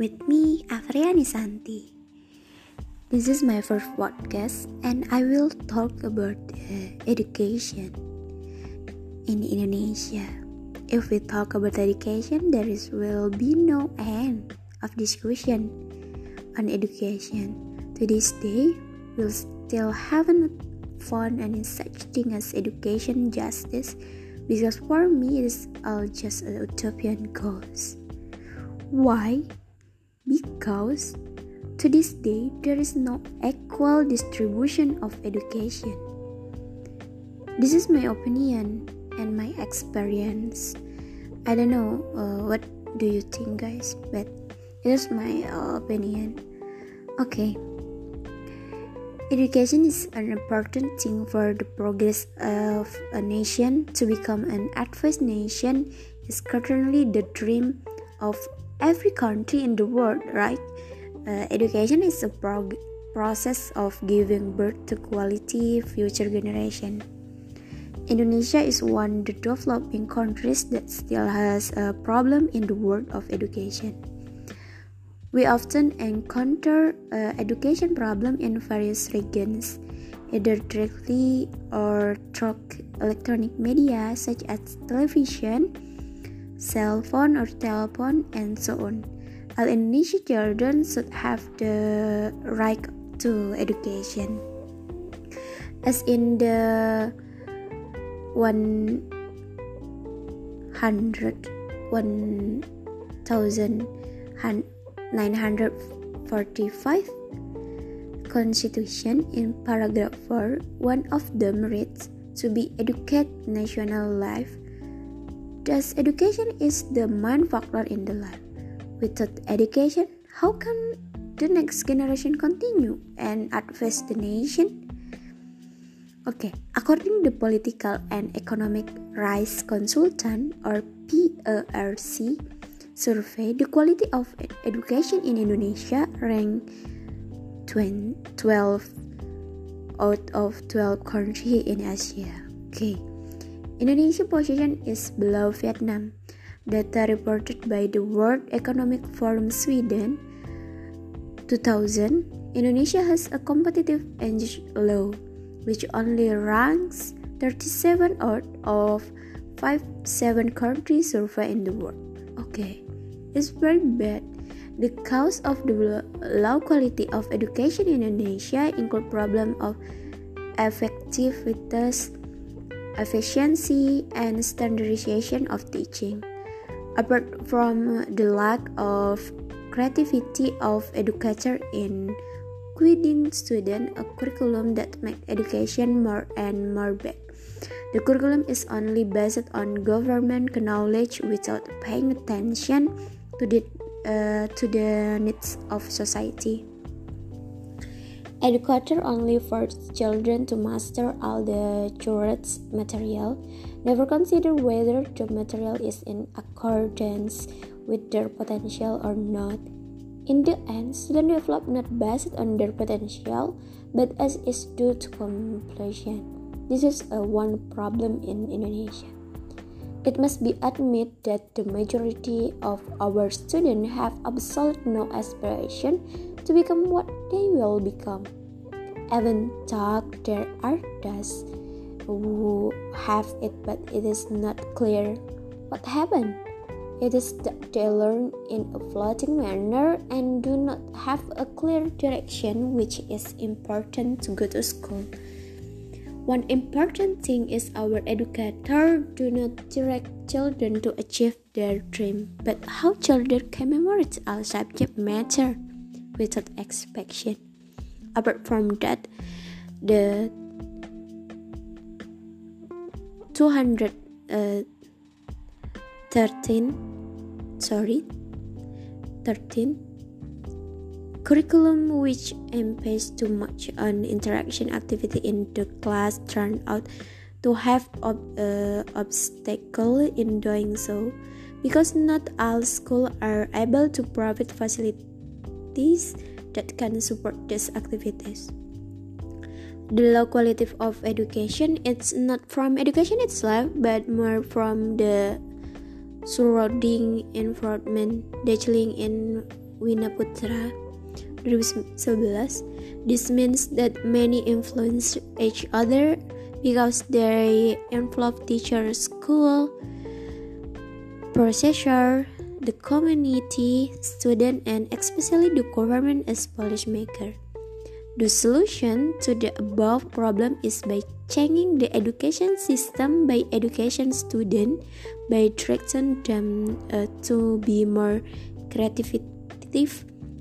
with me, Afriani Santi. This is my first podcast, and I will talk about uh, education in Indonesia. If we talk about education, there is will be no end of discussion on education. To this day, we'll still haven't found any such thing as education justice because for me it is all just a utopian goals. Why? Because to this day there is no equal distribution of education. This is my opinion and my experience. I don't know uh, what do you think guys, but it is my uh, opinion. Okay. Education is an important thing for the progress of a nation. To become an advanced nation is currently the dream of every country in the world, right? Uh, education is a prog- process of giving birth to quality future generation. Indonesia is one of the developing countries that still has a problem in the world of education. We often encounter uh, education problem in various regions, either directly or through electronic media such as television, cell phone or telephone, and so on. All Indonesian children should have the right to education. As in the one hundred one thousand 945 Constitution in paragraph 4 one of them reads to be educate national life thus education is the main factor in the life without education how can the next generation continue and advance the nation okay according to political and economic rights consultant or PERC survey, the quality of education in Indonesia ranked 12 out of 12 countries in Asia. Okay. Indonesia position is below Vietnam. Data reported by the World Economic Forum Sweden 2000, Indonesia has a competitive age low, which only ranks 37 out of 57 countries surveyed in the world. Okay it's very bad. The cause of the low quality of education in Indonesia include problem of effectiveness, efficiency, and standardization of teaching. Apart from the lack of creativity of educator in creating student a curriculum that make education more and more bad. The curriculum is only based on government knowledge without paying attention to the uh, to the needs of society. Educator only force children to master all the children's material, never consider whether the material is in accordance with their potential or not. In the end, student develop not based on their potential, but as is due to completion. This is a one problem in Indonesia. It must be admitted that the majority of our students have absolutely no aspiration to become what they will become. Even though there are those who have it, but it is not clear what happened. It is that they learn in a floating manner and do not have a clear direction, which is important to go to school. One important thing is our educator do not direct children to achieve their dream, but how children can memorize all subject matter without expectation. Apart from that, the 213 uh, sorry 13 Curriculum which emphasis too much on interaction activity in the class turned out to have ob- uh, obstacle in doing so because not all schools are able to provide facilities that can support these activities. The low quality of education it's not from education itself but more from the surrounding environment dealing in Wina Putra 2011. This means that many influence each other because they involve teacher, school, processor, the community, student, and especially the government as policymaker. The solution to the above problem is by changing the education system by education student by attracting them uh, to be more creative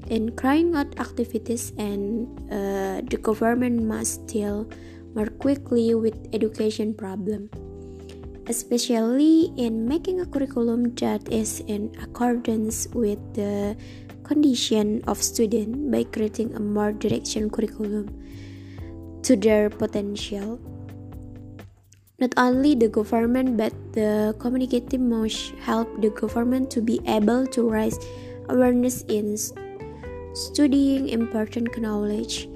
in carrying out activities and uh, the government must deal more quickly with education problem especially in making a curriculum that is in accordance with the condition of student by creating a more direction curriculum to their potential. Not only the government but the community must help the government to be able to raise awareness in studying important knowledge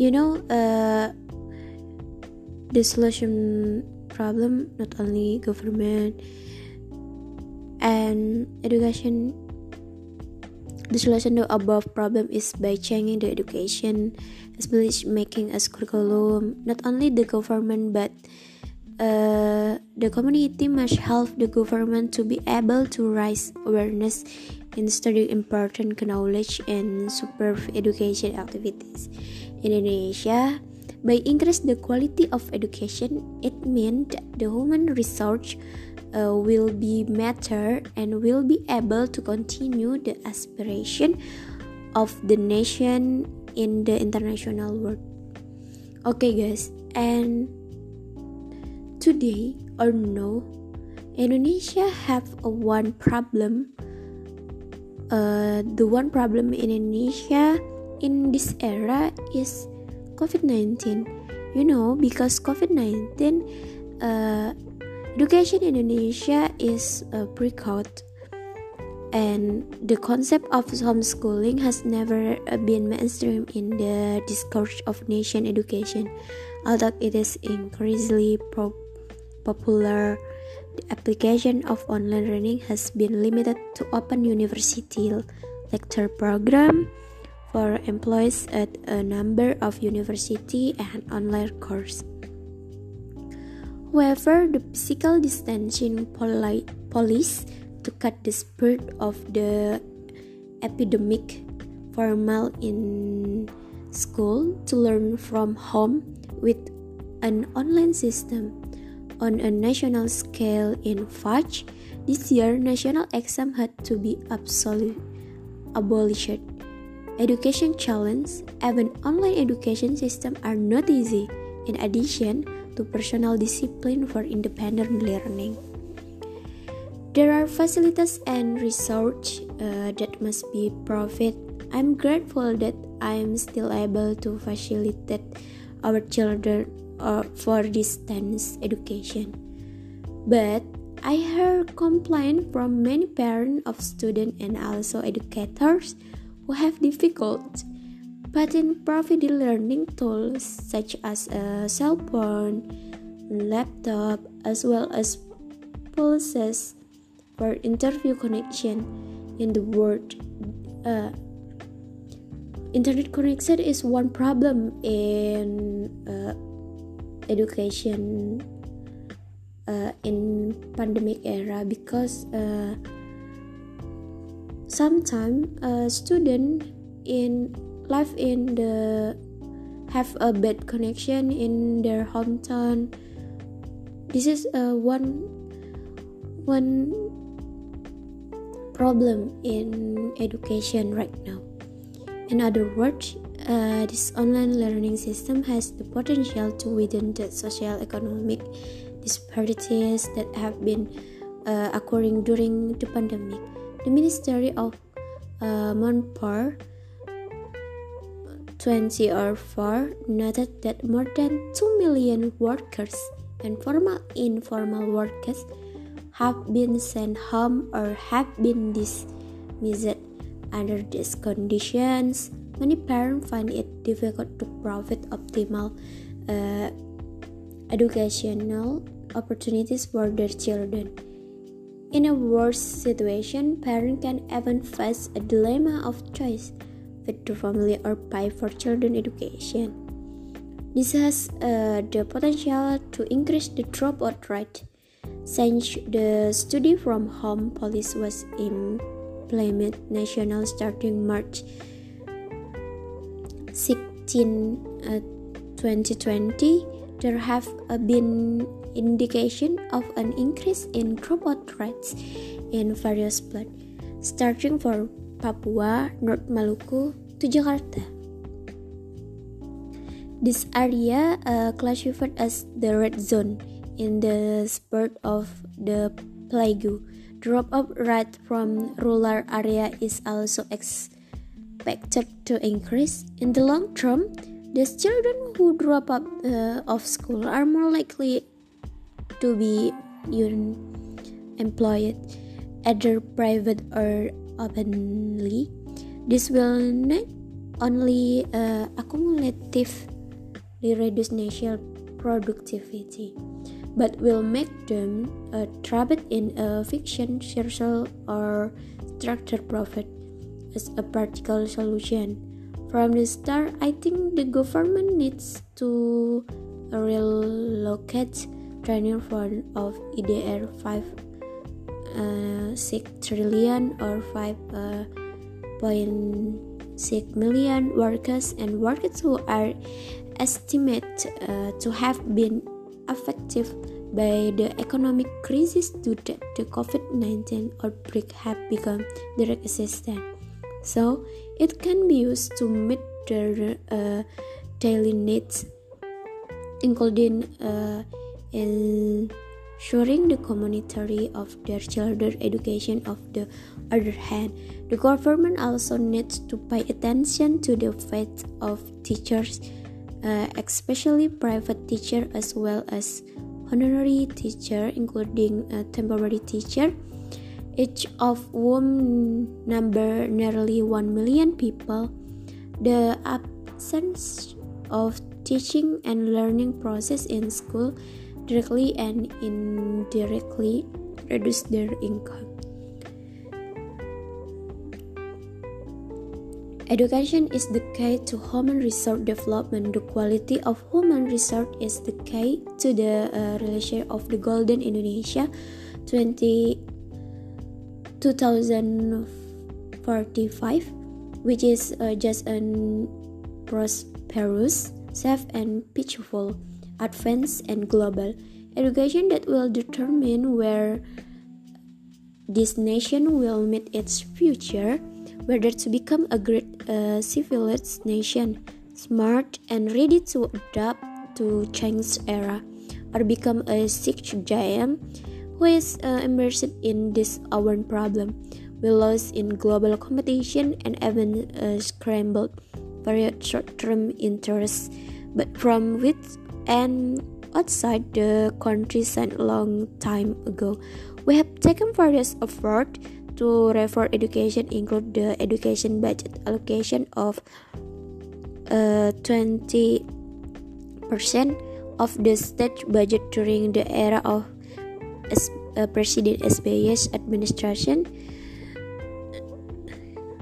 you know uh, the solution problem not only government and education the solution to above problem is by changing the education especially making a curriculum not only the government but uh, the community must help the government to be able to raise awareness in studying important knowledge and superb education activities in Indonesia, by increase the quality of education, it means that the human research uh, will be matter and will be able to continue the aspiration of the nation in the international world. Okay, guys, and today or no, Indonesia have a one problem. Uh, the one problem in Indonesia in this era is COVID 19. You know, because COVID 19, uh, education in Indonesia is uh, breakout, and the concept of homeschooling has never uh, been mainstream in the discourse of nation education, although it is increasingly pro- popular. The application of online learning has been limited to open university lecture program for employees at a number of university and online course. However, the physical distancing police to cut the spread of the epidemic formal in school to learn from home with an online system on a national scale in March this year national exam had to be absolute abolished education challenge, even online education system are not easy, in addition to personal discipline for independent learning. There are facilities and research uh, that must be provided. I'm grateful that I'm still able to facilitate our children uh, for distance education. But I heard complaint from many parents of students and also educators who have difficult but in providing learning tools such as a cell phone, laptop, as well as pulses for interview connection in the world. Uh, internet connection is one problem in uh, education uh, in pandemic era because uh, sometimes a student in live in the have a bad connection in their hometown. This is uh, one one problem in education right now. In other words uh, this online learning system has the potential to widen the social economic disparities that have been uh, occurring during the pandemic the Ministry of uh, Manpower 2004 noted that more than 2 million workers and formal informal workers have been sent home or have been dismissed under these conditions. Many parents find it difficult to provide optimal uh, educational opportunities for their children. In a worse situation, parents can even face a dilemma of choice feed the family or pay for children education. This has uh, the potential to increase the dropout rate since the study from home policy was implemented national starting March 16 uh, 2020 there have uh, been indication of an increase in dropout rates in various places starting for Papua, North Maluku to Jakarta. This area uh, classified as the red zone in the spread of the plague. Drop-off rate from rural area is also expected to increase. In the long term, these children who drop out uh, of school are more likely to be unemployed, either private or openly. This will not only uh, accumulatively reduce national productivity, but will make them uh, trapped in a fiction circle or structured profit as a practical solution. From the start, I think the government needs to relocate training fund of IDR 5 uh, 6 trillion or 5.6 uh, million workers and workers who are estimated uh, to have been affected by the economic crisis due to the COVID-19 outbreak have become direct assistance. So it can be used to meet their uh, daily needs, including uh, ensuring the community of their children education of the other hand. The government also needs to pay attention to the fate of teachers uh, especially private teacher as well as honorary teacher including a temporary teacher each of whom number nearly 1 million people the absence of teaching and learning process in school directly and indirectly reduce their income. Education is the key to human resource development. The quality of human resource is the key to the uh, relationship of the Golden Indonesia 20, 2045, which is uh, just an prosperous, safe, and peaceful advanced, and global. Education that will determine where this nation will meet its future, whether to become a great uh, civilized nation, smart and ready to adapt to change era, or become a sick giant who is uh, immersed in this own problem, We lost in global competition and even uh, scrambled very short-term interests, but from which and outside the countryside a long time ago. We have taken various efforts to reform education include the education budget allocation of uh, 20% of the state budget during the era of uh, President SBY's administration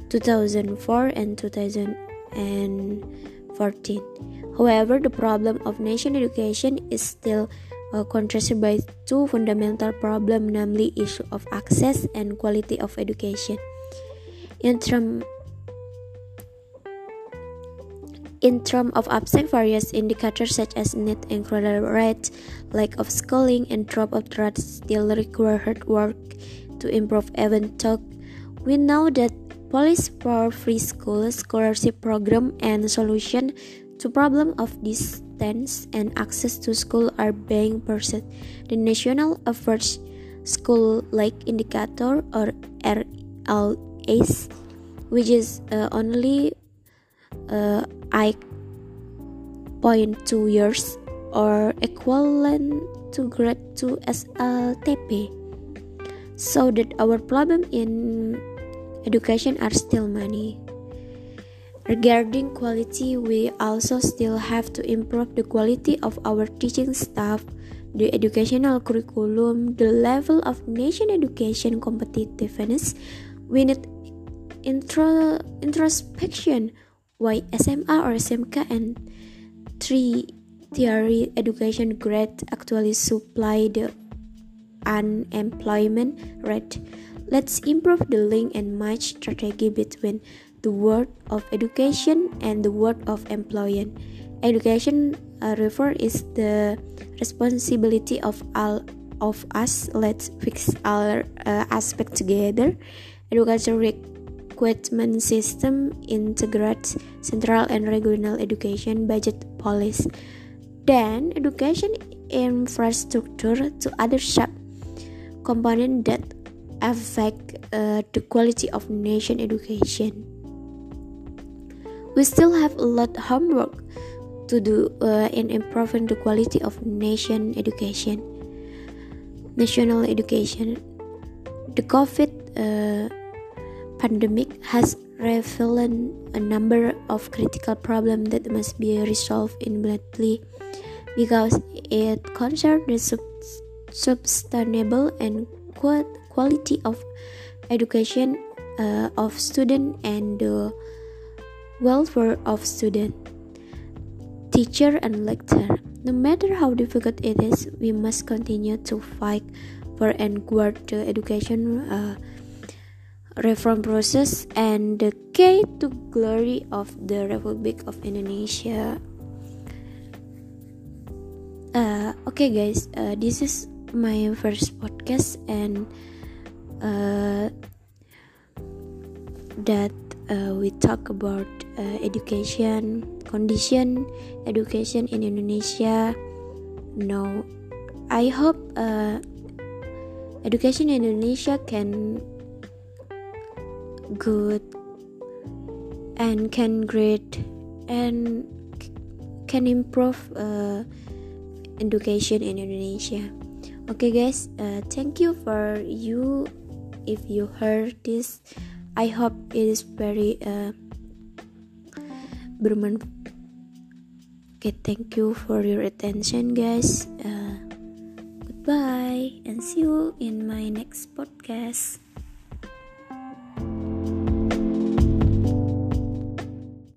2004 and 2014. However, the problem of nation education is still uh, contrasted by two fundamental problems, namely issue of access and quality of education. In term in terms of absent various indicators such as net enrollment rate, lack of schooling, and dropout rates still require hard work to improve even talk. We know that policy for free school scholarship program and solution to problem of distance and access to school are being pursued. The National Average School Like Indicator or RLAs, which is uh, only uh, 8.2 years or equivalent to grade 2 SLTP. So that our problem in education are still money. Regarding quality, we also still have to improve the quality of our teaching staff, the educational curriculum, the level of nation education competitiveness. We need intro introspection. Why SMA or SMK and three theory education grade actually supply the unemployment rate. Let's improve the link and match strategy between the word of education and the word of employment. Education uh, refer is the responsibility of all of us. Let's fix our uh, aspect together. Education recruitment system integrates central and regional education budget policy. Then education infrastructure to other sub component that affect uh, the quality of nation education. We still have a lot homework to do uh, in improving the quality of nation education. National education. The COVID uh, pandemic has revealed a number of critical problems that must be resolved immediately because it concerns the sub- sustainable and quality of education uh, of student and the welfare of student teacher and lecturer. No matter how difficult it is we must continue to fight for and guard the education uh, reform process and the key to glory of the republic of indonesia uh, okay guys uh, this is my first podcast and uh, that uh, we talk about uh, education condition education in Indonesia. No, I hope uh, education in Indonesia can good and can great and can improve uh, education in Indonesia. Okay guys uh, thank you for you. If you heard this i hope it is very uh, bermanfaat. Okay thank you for your attention guys. Uh, goodbye and see you in my next podcast